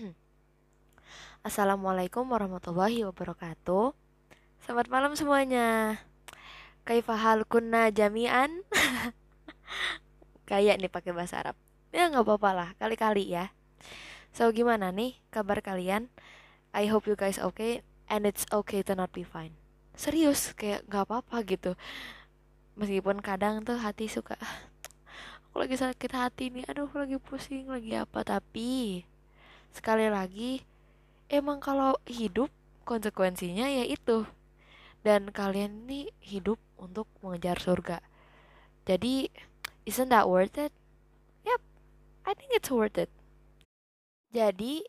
Assalamualaikum warahmatullahi wabarakatuh. Selamat malam semuanya. Kaifahal kunna jami'an? Kayak nih pakai bahasa Arab. Ya nggak apa-apa lah, kali-kali ya. So gimana nih kabar kalian? I hope you guys okay and it's okay to not be fine. Serius, kayak nggak apa-apa gitu. Meskipun kadang tuh hati suka aku lagi sakit hati nih, aduh lagi pusing, lagi apa tapi sekali lagi emang kalau hidup konsekuensinya ya itu. Dan kalian ini hidup untuk mengejar surga. Jadi isn't that worth it? Yep I think it's worth it. Jadi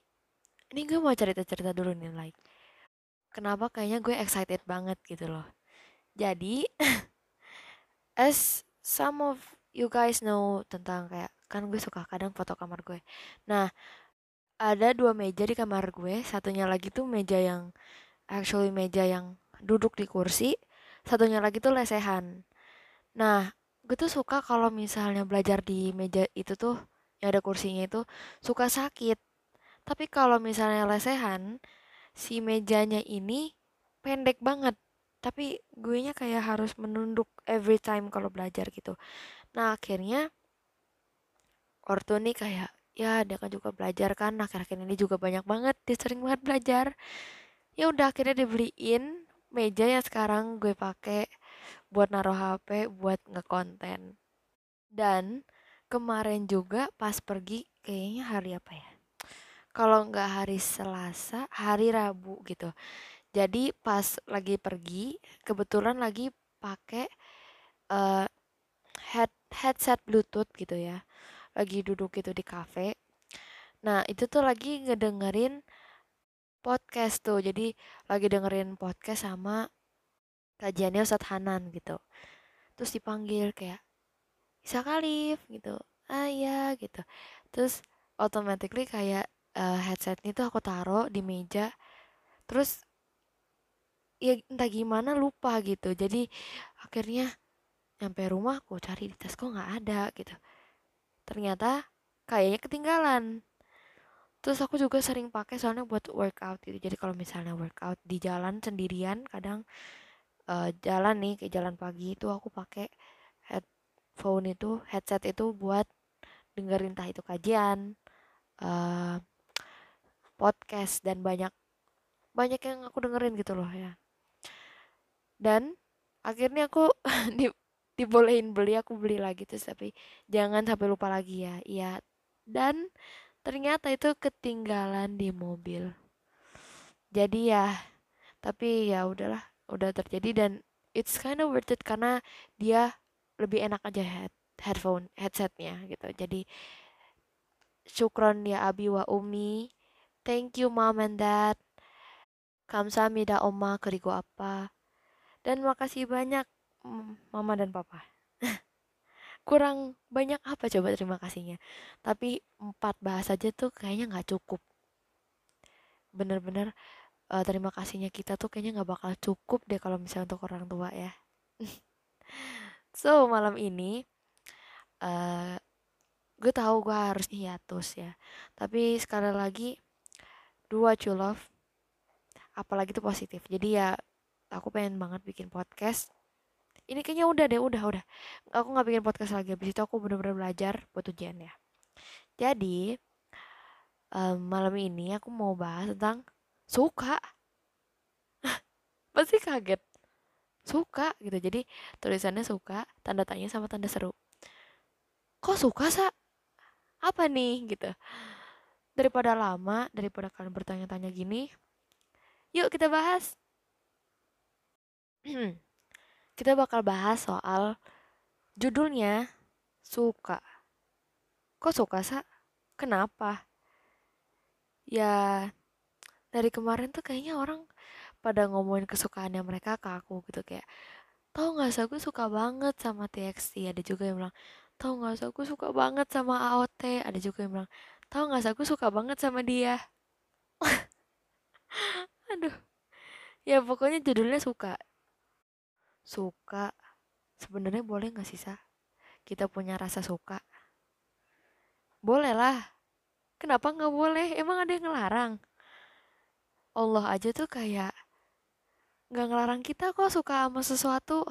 ini gue mau cerita-cerita dulu nih like kenapa kayaknya gue excited banget gitu loh. Jadi as some of you guys know tentang kayak kan gue suka kadang foto kamar gue. Nah ada dua meja di kamar gue. Satunya lagi tuh meja yang actually meja yang duduk di kursi. Satunya lagi tuh lesehan. Nah gue tuh suka kalau misalnya belajar di meja itu tuh yang ada kursinya itu suka sakit. Tapi kalau misalnya lesehan si mejanya ini pendek banget. Tapi gue nya kayak harus menunduk every time kalau belajar gitu. Nah akhirnya ortu nih kayak ya dia kan juga belajar kan akhir-akhir ini juga banyak banget dia sering banget belajar. Ya udah akhirnya dibeliin meja yang sekarang gue pakai buat naruh HP buat ngekonten. Dan kemarin juga pas pergi kayaknya hari apa ya? Kalau nggak hari Selasa hari Rabu gitu. Jadi pas lagi pergi kebetulan lagi pakai uh, head headset Bluetooth gitu ya lagi duduk gitu di cafe nah itu tuh lagi ngedengerin podcast tuh. Jadi lagi dengerin podcast sama kajiannya Ustadz Hanan gitu. Terus dipanggil kayak bisa Kalif gitu. Ah ya gitu. Terus automatically kayak uh, headsetnya tuh aku taruh di meja. Terus ya entah gimana lupa gitu. Jadi akhirnya nyampe rumah aku cari di tas kok nggak ada gitu ternyata kayaknya ketinggalan. Terus aku juga sering pakai soalnya buat workout gitu. Jadi kalau misalnya workout di jalan sendirian kadang uh, jalan nih ke jalan pagi itu aku pakai headphone itu headset itu buat dengerin entah itu kajian uh, podcast dan banyak banyak yang aku dengerin gitu loh ya. Dan akhirnya aku di dibolehin beli aku beli lagi terus tapi jangan sampai lupa lagi ya. Iya. Dan ternyata itu ketinggalan di mobil. Jadi ya tapi ya udahlah udah terjadi dan it's kind of worth it karena dia lebih enak aja head headphone headsetnya gitu. Jadi syukron ya abi wa umi. Thank you mom and dad. Kamsahamnida oma kerigo apa dan makasih banyak mama dan papa. Kurang banyak apa coba terima kasihnya? Tapi empat bahasa aja tuh kayaknya nggak cukup. Bener-bener uh, terima kasihnya kita tuh kayaknya nggak bakal cukup deh kalau misalnya untuk orang tua ya. So malam ini uh, gue tahu gue harus hiatus ya. Tapi sekali lagi dua love apalagi tuh positif. Jadi ya aku pengen banget bikin podcast ini kayaknya udah deh udah udah. Aku nggak bikin podcast lagi habis itu aku bener-bener belajar buat ujian ya. Jadi um, malam ini aku mau bahas tentang suka. Pasti kaget. Suka gitu. Jadi tulisannya suka tanda tanya sama tanda seru. Kok suka sa? Apa nih? Gitu. Daripada lama daripada kalian bertanya-tanya gini yuk kita bahas kita bakal bahas soal judulnya suka. Kok suka, Sa? Kenapa? Ya, dari kemarin tuh kayaknya orang pada ngomongin kesukaannya mereka ke aku gitu kayak tau gak sih aku suka banget sama TXT ada juga yang bilang tau gak sih aku suka banget sama AOT ada juga yang bilang tau gak sih aku suka banget sama dia aduh ya pokoknya judulnya suka suka sebenarnya boleh nggak sih sa? Kita punya rasa suka? Boleh lah kenapa nggak boleh? Emang ada yang ngelarang? Allah aja tuh kayak nggak ngelarang kita kok suka sama sesuatu.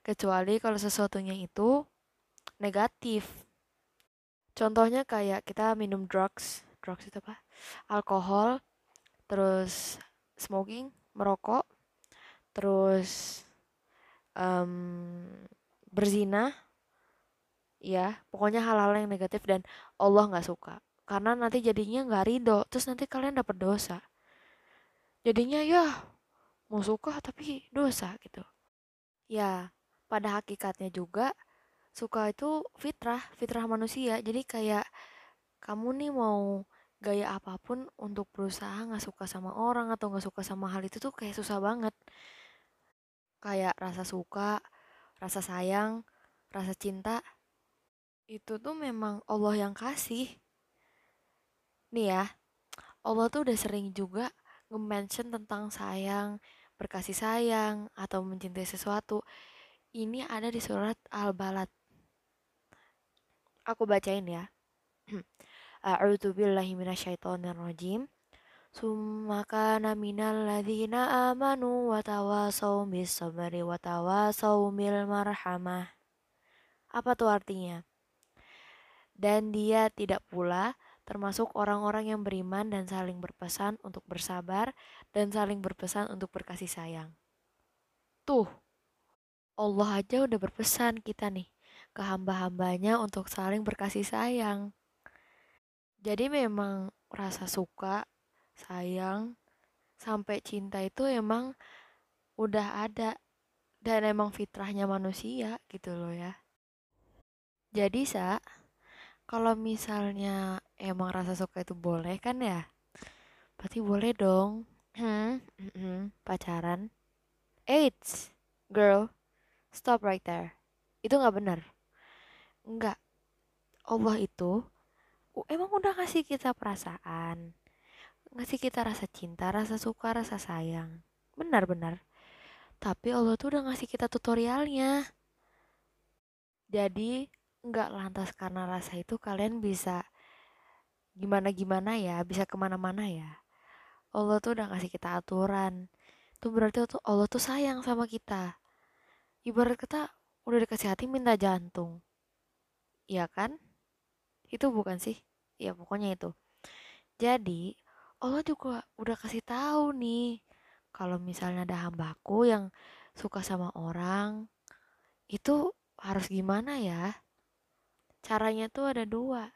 Kecuali kalau sesuatunya itu negatif. Contohnya kayak kita minum drugs. Drugs itu apa? Alkohol terus smoking merokok terus um, berzina ya pokoknya hal-hal yang negatif dan Allah nggak suka. Karena nanti jadinya nggak ridho terus nanti kalian dapat dosa. Jadinya ya mau suka tapi dosa gitu. Ya pada hakikatnya juga suka itu fitrah fitrah manusia. Jadi kayak kamu nih mau gaya apa pun untuk berusaha nggak suka sama orang atau nggak suka sama hal itu tuh kayak susah banget kayak rasa suka rasa sayang rasa cinta itu tuh memang Allah yang kasih. Nih ya, Allah tuh udah sering juga nge-mention tentang sayang, berkasih sayang, atau mencintai sesuatu. Ini ada di surat Al-Balad. Aku bacain ya. A'udzu billahi minasyaitonir rajim. Summa kana minal ladzina amanu wa tawasaw bis marhamah. Apa tuh artinya? dan dia tidak pula termasuk orang-orang yang beriman dan saling berpesan untuk bersabar dan saling berpesan untuk berkasih sayang. Tuh, Allah aja udah berpesan kita nih ke hamba-hambanya untuk saling berkasih sayang. Jadi memang rasa suka, sayang, sampai cinta itu emang udah ada dan emang fitrahnya manusia gitu loh ya. Jadi sa, kalau misalnya emang rasa suka itu boleh kan ya? Berarti boleh dong. Hmm, pacaran. AIDS girl stop right there. Itu nggak benar. Nggak. Allah itu emang udah ngasih kita perasaan ngasih kita rasa cinta rasa suka rasa sayang benar-benar tapi Allah tuh udah ngasih kita tutorialnya jadi nggak lantas karena rasa itu kalian bisa gimana-gimana ya, bisa ke mana-mana ya. Allah tuh udah ngasih kita aturan. Itu berarti Allah tuh sayang sama kita. Ibarat kita udah dikasih hati minta jantung. Iya kan? Itu bukan sih? Ya pokoknya itu. Jadi, Allah juga udah kasih tahu nih kalau misalnya ada hambaku yang suka sama orang itu harus gimana ya? caranya tuh ada dua.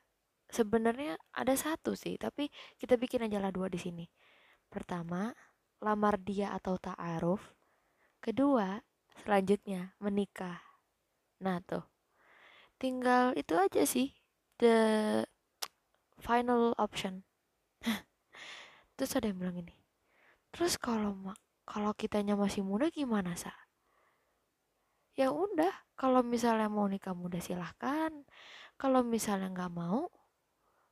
Sebenarnya ada satu sih tapi kita bikin aja lah dua di sini. Pertama lamar dia atau ta'aruf. Kedua selanjutnya menikah. Nah tuh. Tinggal itu aja sih the final option terus ada yang bilang ini terus kalau kalau kitanya masih muda gimana sa? Ya udah kalau misalnya mau nikah muda silahkan kalau misalnya nggak mau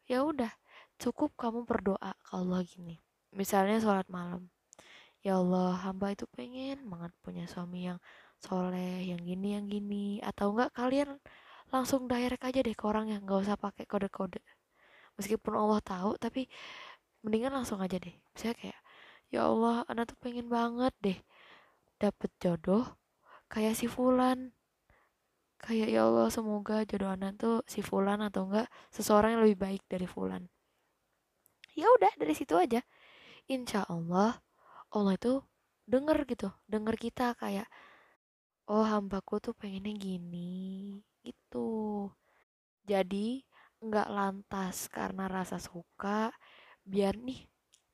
ya udah cukup kamu berdoa. Ke Allah gini misalnya sholat malam ya Allah hamba itu pengen banget punya suami yang soleh yang gini yang gini. Atau enggak kalian langsung direct aja deh ke orang yang nggak usah pakai kode-kode. Meskipun Allah tahu tapi mendingan langsung aja deh. Saya kayak ya Allah anak tuh pengen banget deh dapet jodoh kayak si Fulan. Kayak ya Allah semoga jodoh anak tuh si Fulan atau enggak seseorang yang lebih baik dari Fulan. Ya udah dari situ aja. Insya Allah Allah itu denger gitu denger kita kayak oh hambaku tuh pengennya gini gitu. Jadi nggak lantas karena rasa suka biar nih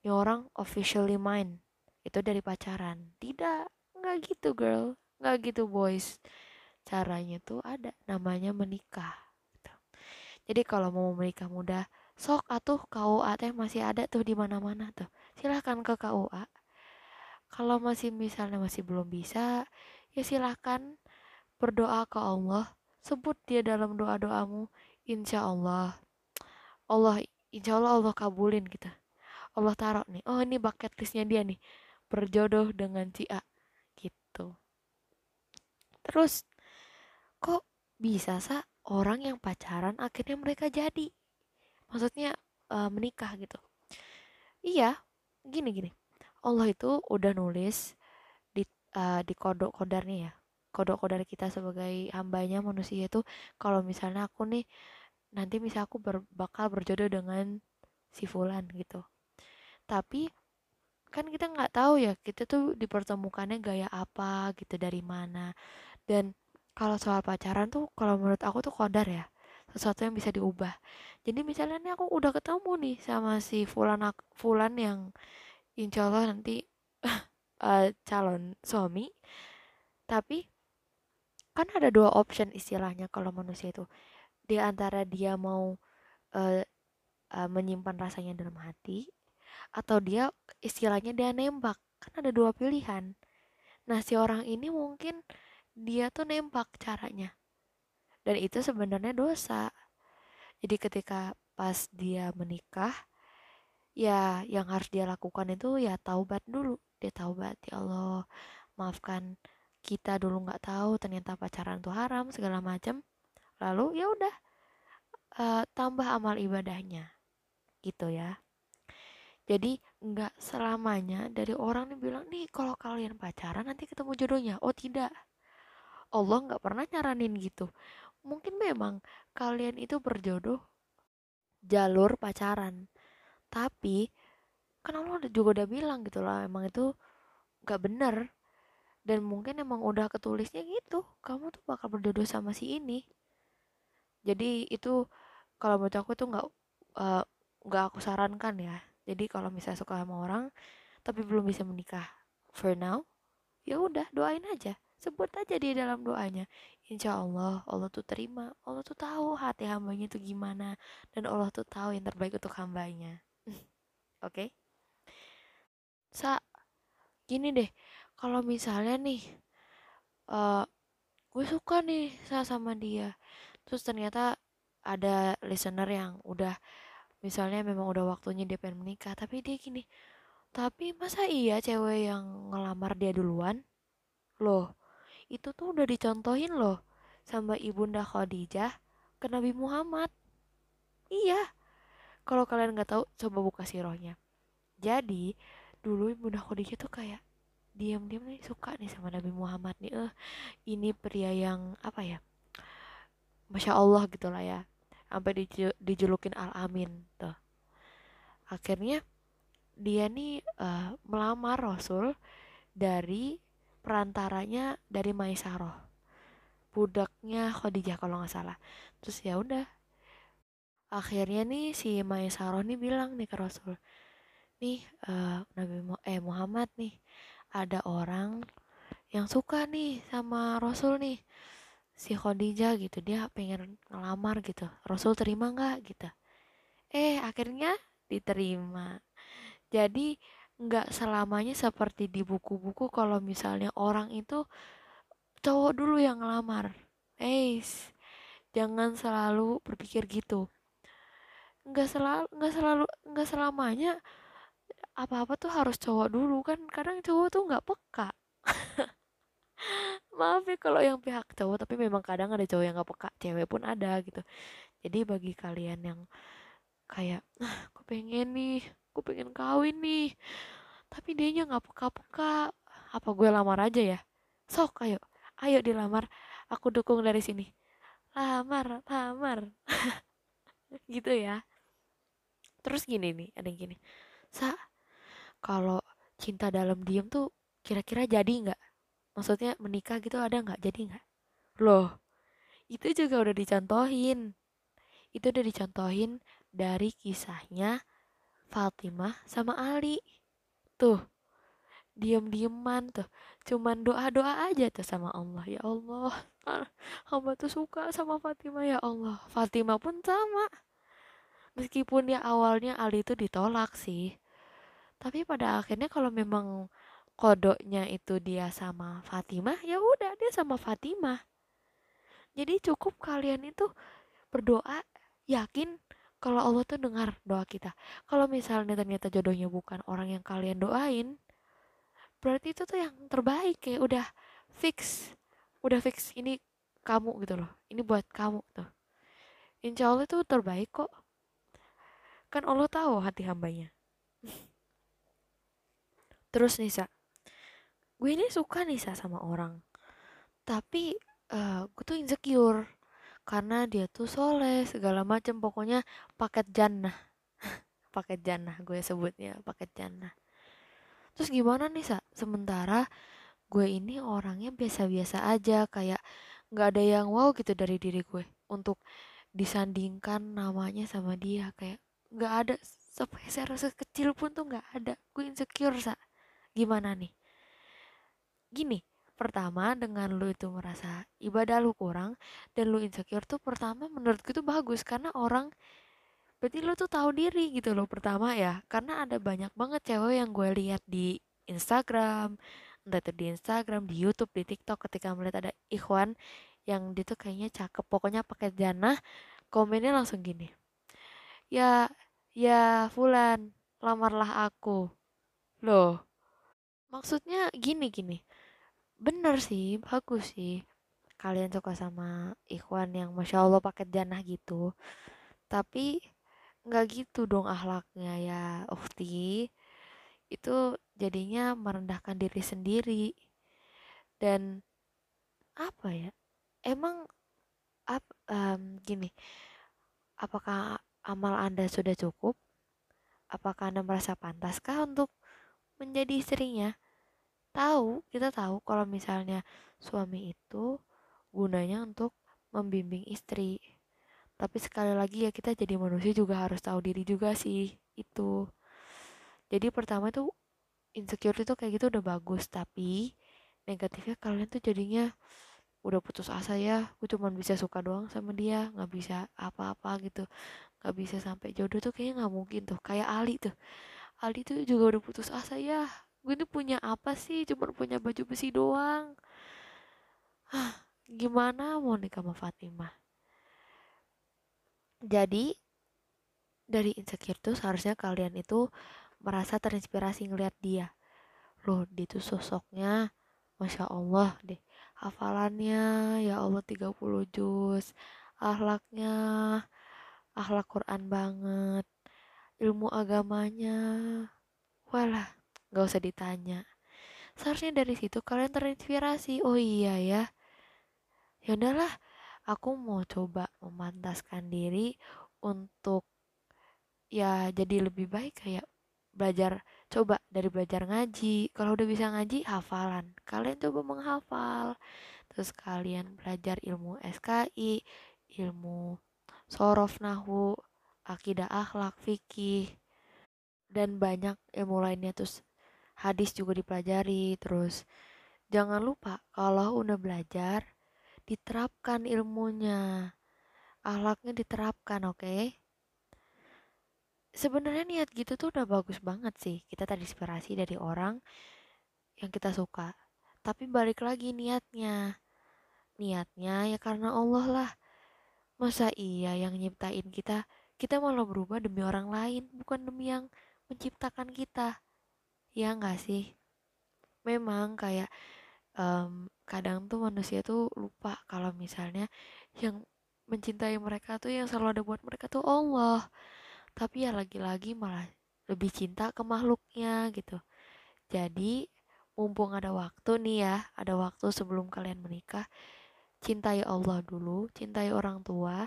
ini orang officially mine. Itu dari pacaran. Tidak nggak gitu girl. Nggak gitu boys. Caranya tuh ada namanya menikah gitu. jadi kalau mau menikah muda sok atuh KUA teh masih ada tuh di mana-mana tuh. Silahkan ke KUA kalau masih misalnya masih belum bisa ya silahkan berdoa ke Allah. Sebut dia dalam doa doamu insya Allah Allah insya Allah Allah kabulin gitu Allah taruh nih oh ini bucket listnya dia nih berjodoh dengan si A gitu. Terus kok bisa sa orang yang pacaran akhirnya mereka jadi? Maksudnya uh, menikah gitu. Iya gini gini. Allah itu udah nulis di uh, di kodok kodarnya ya. Kodok kodar kita sebagai hambanya manusia itu kalau misalnya aku nih nanti misal aku ber, bakal berjodoh dengan si fulan gitu. Tapi kan kita nggak tahu ya kita tuh dipertemukannya gaya apa gitu dari mana. Dan kalau soal pacaran tuh kalau menurut aku tuh kodar ya sesuatu yang bisa diubah. Jadi misalnya nih aku udah ketemu nih sama si fulan fulan yang insya Allah nanti uh, calon suami. Tapi kan ada dua option istilahnya kalau manusia itu di antara dia mau uh, uh, menyimpan rasanya dalam hati atau dia istilahnya dia nembak. Kan ada dua pilihan. Nah si orang ini mungkin dia tuh nembak caranya. Dan itu sebenarnya dosa. Jadi ketika pas dia menikah ya yang harus dia lakukan itu ya taubat dulu. Dia taubat ya Allah maafkan kita dulu nggak tahu ternyata pacaran tuh haram segala macam lalu ya udah uh, tambah amal ibadahnya gitu ya jadi nggak selamanya dari orang nih bilang nih kalau kalian pacaran nanti ketemu jodohnya. Oh tidak. Allah nggak pernah nyaranin gitu. Mungkin memang kalian itu berjodoh jalur pacaran. Tapi kan Allah juga udah bilang gitu lah emang itu nggak bener dan mungkin emang udah ketulisnya gitu kamu tuh bakal berjodoh sama si ini jadi itu kalau menurut aku tuh nggak uh, nggak aku sarankan ya. Jadi kalau misalnya suka sama orang tapi belum bisa menikah for now ya udah doain aja. Sebut aja di dalam doanya. Insya Allah Allah tuh terima. Allah tuh tahu hati hambanya tuh gimana. Dan Allah tuh tahu yang terbaik untuk hambanya. Oke? Okay? sa gini deh. Kalau misalnya nih uh, gue suka nih sa sama dia terus ternyata ada listener yang udah misalnya memang udah waktunya dia pengen menikah tapi dia gini tapi masa iya cewek yang ngelamar dia duluan? Loh itu tuh udah dicontohin loh sama ibunda Khadijah ke Nabi Muhammad. Iya kalau kalian nggak tahu coba buka sirohnya. Jadi dulu ibunda Khadijah tuh kayak diam-diam nih suka nih sama Nabi Muhammad nih eh ini pria yang apa ya Masya Allah gitulah ya. Sampai dijulukin Al Amin tuh. Akhirnya dia nih uh, melamar Rasul dari perantaranya dari Maisaroh budaknya Khadijah kalau nggak salah. Terus ya udah akhirnya nih si Maisaroh nih bilang nih ke Rasul nih uh, Nabi eh Muhammad nih ada orang yang suka nih sama Rasul nih si Khadijah gitu dia pengen ngelamar gitu Rasul terima nggak? gitu. Eh akhirnya diterima. Jadi nggak selamanya seperti di buku-buku kalau misalnya orang itu cowok dulu yang ngelamar. Eh jangan selalu berpikir gitu. Nggak selalu nggak selalu nggak selamanya apa-apa tuh harus cowok dulu kan kadang cowok tuh nggak peka maaf ya kalau yang pihak cowok tapi memang kadang ada cowok yang gak peka cewek pun ada gitu. Jadi bagi kalian yang kayak ah aku pengen nih aku pengen kawin nih tapi dia nya nggak peka-peka apa gue lamar aja ya? Sok ayo ayo dilamar aku dukung dari sini. Lamar lamar gitu ya. Terus gini nih ada yang gini sa kalau cinta dalam diem tuh kira-kira jadi nggak maksudnya menikah gitu ada nggak? Jadi nggak? Loh. Itu juga udah dicontohin. Itu udah dicontohin dari kisahnya Fatimah sama Ali. Tuh diem-dieman tuh. Cuman doa-doa aja tuh sama Allah. Ya Allah hamba tuh suka sama Fatimah ya Allah. Fatimah pun sama. Meskipun dia awalnya Ali itu ditolak sih. Tapi pada akhirnya kalau memang kodoknya itu dia sama Fatimah ya udah dia sama Fatimah. Jadi cukup kalian itu berdoa yakin kalau Allah tuh dengar doa kita. Kalau misalnya ternyata jodohnya bukan orang yang kalian doain berarti itu tuh yang terbaik ya udah fix udah fix ini kamu gitu loh. Ini buat kamu tuh. Insya Allah itu terbaik kok. Kan Allah tahu hati hambanya. Terus Nisa gue ini suka Nisa sama orang. Tapi uh, gue tuh insecure karena dia tuh soleh segala macam pokoknya paket jannah. Paket jannah gue sebutnya paket jannah. Terus gimana nih sa? Sementara gue ini orangnya biasa-biasa aja kayak nggak ada yang wow gitu dari diri gue untuk disandingkan namanya sama dia. Kayak nggak ada sepeser sekecil pun tuh nggak ada. Gue insecure sa. Gimana nih gini pertama dengan lu itu merasa ibadah lu kurang dan lu insecure tuh pertama menurut gue tuh bagus karena orang berarti lu tuh tahu diri gitu loh pertama ya. Karena ada banyak banget cewek yang gue lihat di Instagram entah itu di Instagram di YouTube di TikTok ketika melihat ada Ikhwan yang dia tuh kayaknya cakep. Pokoknya pakai jana komennya langsung gini ya ya Fulan lamarlah aku. Loh maksudnya gini gini bener sih bagus sih. Kalian suka sama Ikhwan yang masya Allah pakai jana gitu. Tapi nggak gitu dong ahlaknya ya Ukti itu jadinya merendahkan diri sendiri. Dan apa ya emang ap, um, gini apakah amal anda sudah cukup? Apakah anda merasa pantaskah untuk menjadi istrinya tahu kita tahu kalau misalnya suami itu gunanya untuk membimbing istri. Tapi sekali lagi ya kita jadi manusia juga harus tahu diri juga sih itu. Jadi pertama tuh insecure itu kayak gitu udah bagus tapi negatifnya kalian tuh jadinya udah putus asa ya. Gue cuma bisa suka doang sama dia nggak bisa apa-apa gitu. Nggak bisa sampai jodoh tuh kayaknya nggak mungkin tuh kayak Ali tuh. Ali tuh juga udah putus asa ya gue tuh punya apa sih? Cuma punya baju besi doang. Hah, gimana mau nikah sama Fatimah? Jadi dari insecure tuh seharusnya kalian itu merasa terinspirasi ngeliat dia. Loh dia tuh sosoknya Masya Allah deh hafalannya ya Allah 30 juz ahlaknya ahlak Quran banget ilmu agamanya. Walah gak usah ditanya. Seharusnya dari situ kalian terinspirasi. Oh iya ya. Ya udahlah aku mau coba memantaskan diri untuk ya jadi lebih baik kayak belajar coba dari belajar ngaji. Kalau udah bisa ngaji hafalan. Kalian coba menghafal. Terus kalian belajar ilmu SKI ilmu sorof nahu akidah akhlak fikih dan banyak ilmu lainnya. Terus hadis juga dipelajari terus jangan lupa kalau udah belajar diterapkan ilmunya. Ahlaknya diterapkan oke? Okay? sebenarnya niat gitu tuh udah bagus banget sih. Kita tadi inspirasi dari orang yang kita suka. Tapi balik lagi niatnya. Niatnya ya karena Allah lah. Masa iya yang nyiptain kita? Kita malah berubah demi orang lain bukan demi yang menciptakan kita ya nggak sih? Memang kayak um, kadang tuh manusia tuh lupa kalau misalnya yang mencintai mereka tuh yang selalu ada buat mereka tuh Allah. Tapi ya lagi-lagi malah lebih cinta ke makhluknya gitu. Jadi mumpung ada waktu nih ya ada waktu sebelum kalian menikah cintai Allah dulu cintai orang tua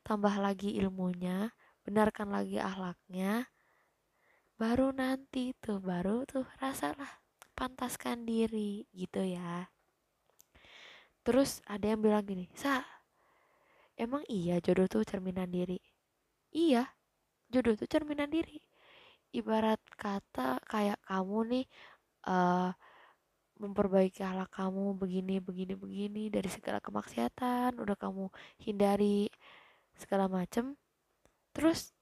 tambah lagi ilmunya benarkan lagi ahlaknya baru nanti tuh baru tuh rasalah pantaskan diri gitu ya. Terus ada yang bilang gini sa emang iya jodoh tuh cerminan diri? Iya jodoh tuh cerminan diri. Ibarat kata kayak kamu nih uh, memperbaiki akhlak kamu begini begini begini dari segala kemaksiatan udah kamu hindari segala macem. Terus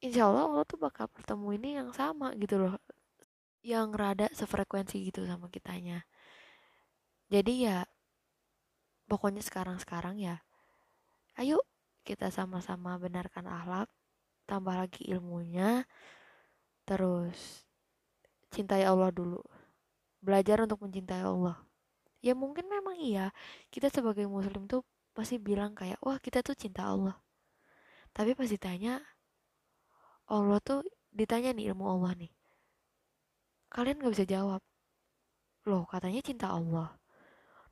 insya Allah Allah tuh bakal bertemu ini yang sama gitu loh yang rada sefrekuensi gitu sama kitanya. Jadi ya pokoknya sekarang-sekarang ya ayo kita sama-sama benarkan akhlak tambah lagi ilmunya terus cintai Allah dulu. Belajar untuk mencintai Allah. Ya mungkin memang iya kita sebagai muslim tuh pasti bilang kayak wah kita tuh cinta Allah. Tapi pasti tanya Allah tuh ditanya nih ilmu Allah nih. Kalian nggak bisa jawab. Loh katanya cinta Allah.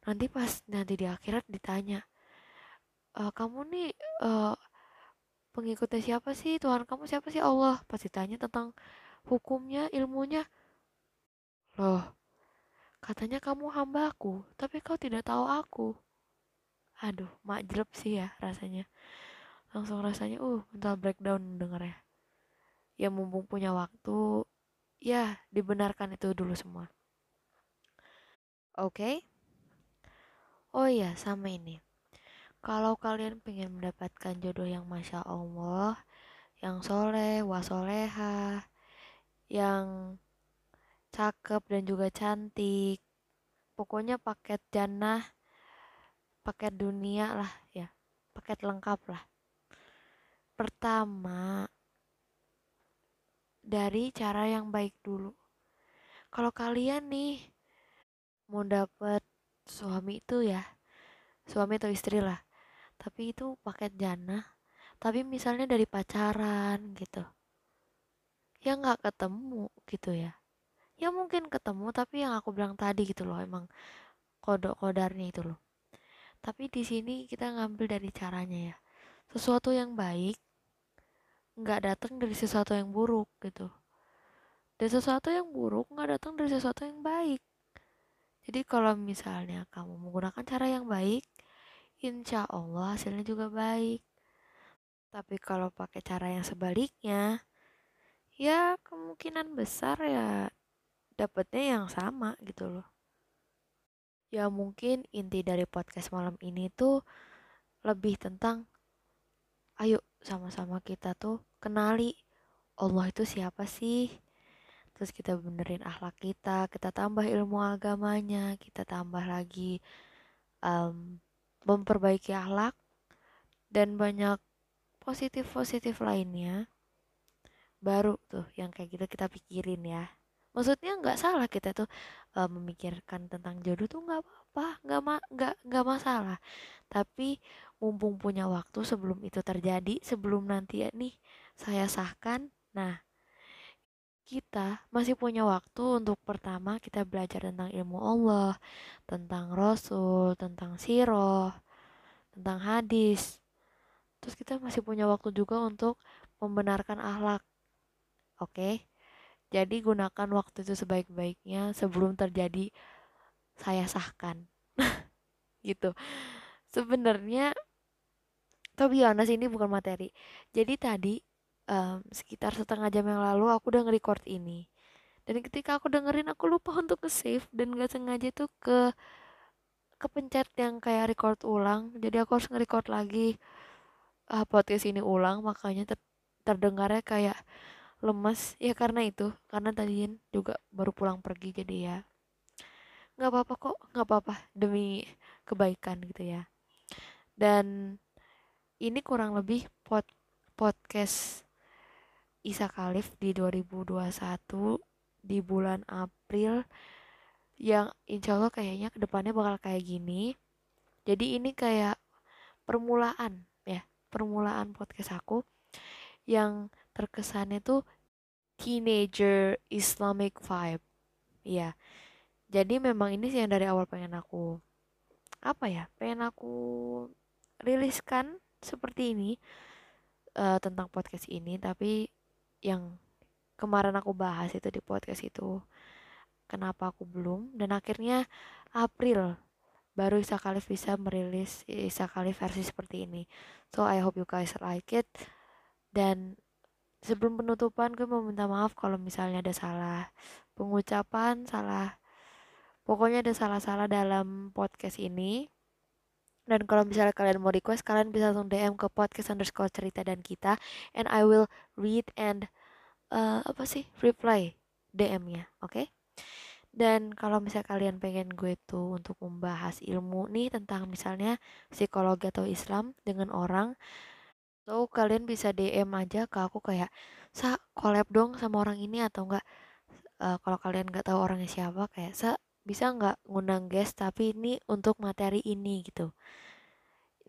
Nanti pas nanti di akhirat ditanya e, kamu nih uh, pengikutnya siapa sih? Tuhan kamu siapa sih? Allah. Pasti tanya tentang hukumnya ilmunya. Loh katanya kamu hambaku tapi kau tidak tahu aku. Aduh jelek sih ya rasanya. Langsung rasanya uh mental breakdown denger ya mumpung punya waktu ya dibenarkan itu dulu semua. Oke? Okay? oh iya sama ini. Kalau kalian pengen mendapatkan jodoh yang masya Allah yang soleh wasoleha yang cakep dan juga cantik pokoknya paket jannah paket dunia lah ya paket lengkap lah. Pertama dari cara yang baik dulu. Kalau kalian nih mau dapet suami itu ya suami atau istri lah tapi itu paket jana tapi misalnya dari pacaran gitu ya nggak ketemu gitu ya. Ya mungkin ketemu tapi yang aku bilang tadi gitu loh emang kodok kodarnya itu loh. Tapi di sini kita ngambil dari caranya ya. Sesuatu yang baik nggak datang dari sesuatu yang buruk gitu dan sesuatu yang buruk nggak datang dari sesuatu yang baik jadi kalau misalnya kamu menggunakan cara yang baik insya Allah hasilnya juga baik. Tapi kalau pakai cara yang sebaliknya, ya kemungkinan besar ya dapetnya yang sama gitu loh. Ya mungkin inti dari podcast malam ini tuh lebih tentang ayo sama-sama kita tuh kenali Allah itu siapa sih? Terus kita benerin akhlak kita kita tambah ilmu agamanya kita tambah lagi um, memperbaiki akhlak dan banyak positif-positif lainnya baru tuh yang kayak gitu kita pikirin ya maksudnya nggak salah kita tuh uh, memikirkan tentang jodoh tuh nggak apa-apa nggak ma nggak nggak masalah tapi mumpung punya waktu sebelum itu terjadi sebelum nanti ya nih saya sahkan nah kita masih punya waktu untuk pertama kita belajar tentang ilmu Allah, tentang Rasul, tentang Siroh, tentang hadis. Terus kita masih punya waktu juga untuk membenarkan akhlak. Oke. Jadi gunakan waktu itu sebaik-baiknya sebelum terjadi saya sahkan. gitu. Sebenarnya tapi honest ini bukan materi. Jadi tadi um, sekitar setengah jam yang lalu aku udah nge-record ini dan ketika aku dengerin aku lupa untuk nge-save dan gak sengaja tuh ke kepencet yang kayak record ulang jadi aku harus nge-record lagi uh, podcast ini ulang makanya ter terdengarnya kayak lemes. Ya karena itu. Karena tadi juga baru pulang pergi jadi ya nggak apa-apa kok. Nggak apa-apa. Demi kebaikan gitu ya. Dan ini kurang lebih pod podcast Isa Khalif di 2021 di bulan April yang insya Allah kayaknya ke depannya bakal kayak gini. Jadi ini kayak permulaan ya. Permulaan podcast aku yang terkesannya tuh teenager Islamic vibe. Ya jadi memang ini sih yang dari awal pengen aku apa ya pengen aku riliskan seperti ini uh, tentang podcast ini tapi yang kemarin aku bahas itu di podcast itu kenapa aku belum dan akhirnya April baru Isa Khalif bisa merilis Isa Khalif versi seperti ini. So I hope you guys like it dan sebelum penutupan gue mau minta maaf kalau misalnya ada salah pengucapan salah pokoknya ada salah-salah dalam podcast ini dan kalau misalnya kalian mau request kalian bisa langsung DM ke podcast underscore cerita dan kita and I will read and uh, apa sih reply DM-nya oke okay? dan kalau misalnya kalian pengen gue tuh untuk membahas ilmu nih tentang misalnya psikologi atau Islam dengan orang so kalian bisa DM aja ke aku kayak sa collab dong sama orang ini atau enggak? Uh, kalau kalian nggak tahu orangnya siapa kayak sa bisa nggak ngundang guest tapi ini untuk materi ini? gitu.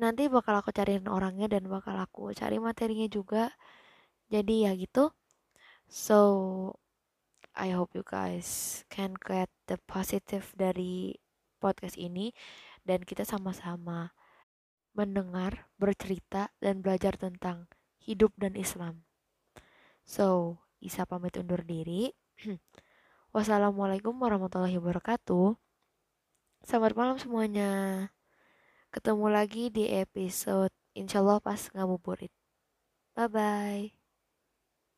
Nanti bakal aku cariin orangnya dan bakal aku cari materinya juga. Jadi ya gitu. So I hope you guys can get the positive dari podcast ini dan kita sama-sama mendengar, bercerita, dan belajar tentang hidup dan Islam. So, Isa pamit undur diri. Wassalamualaikum warahmatullahi wabarakatuh. Selamat malam semuanya. Ketemu lagi di episode Insyaallah pas ngabuburit. Bye bye.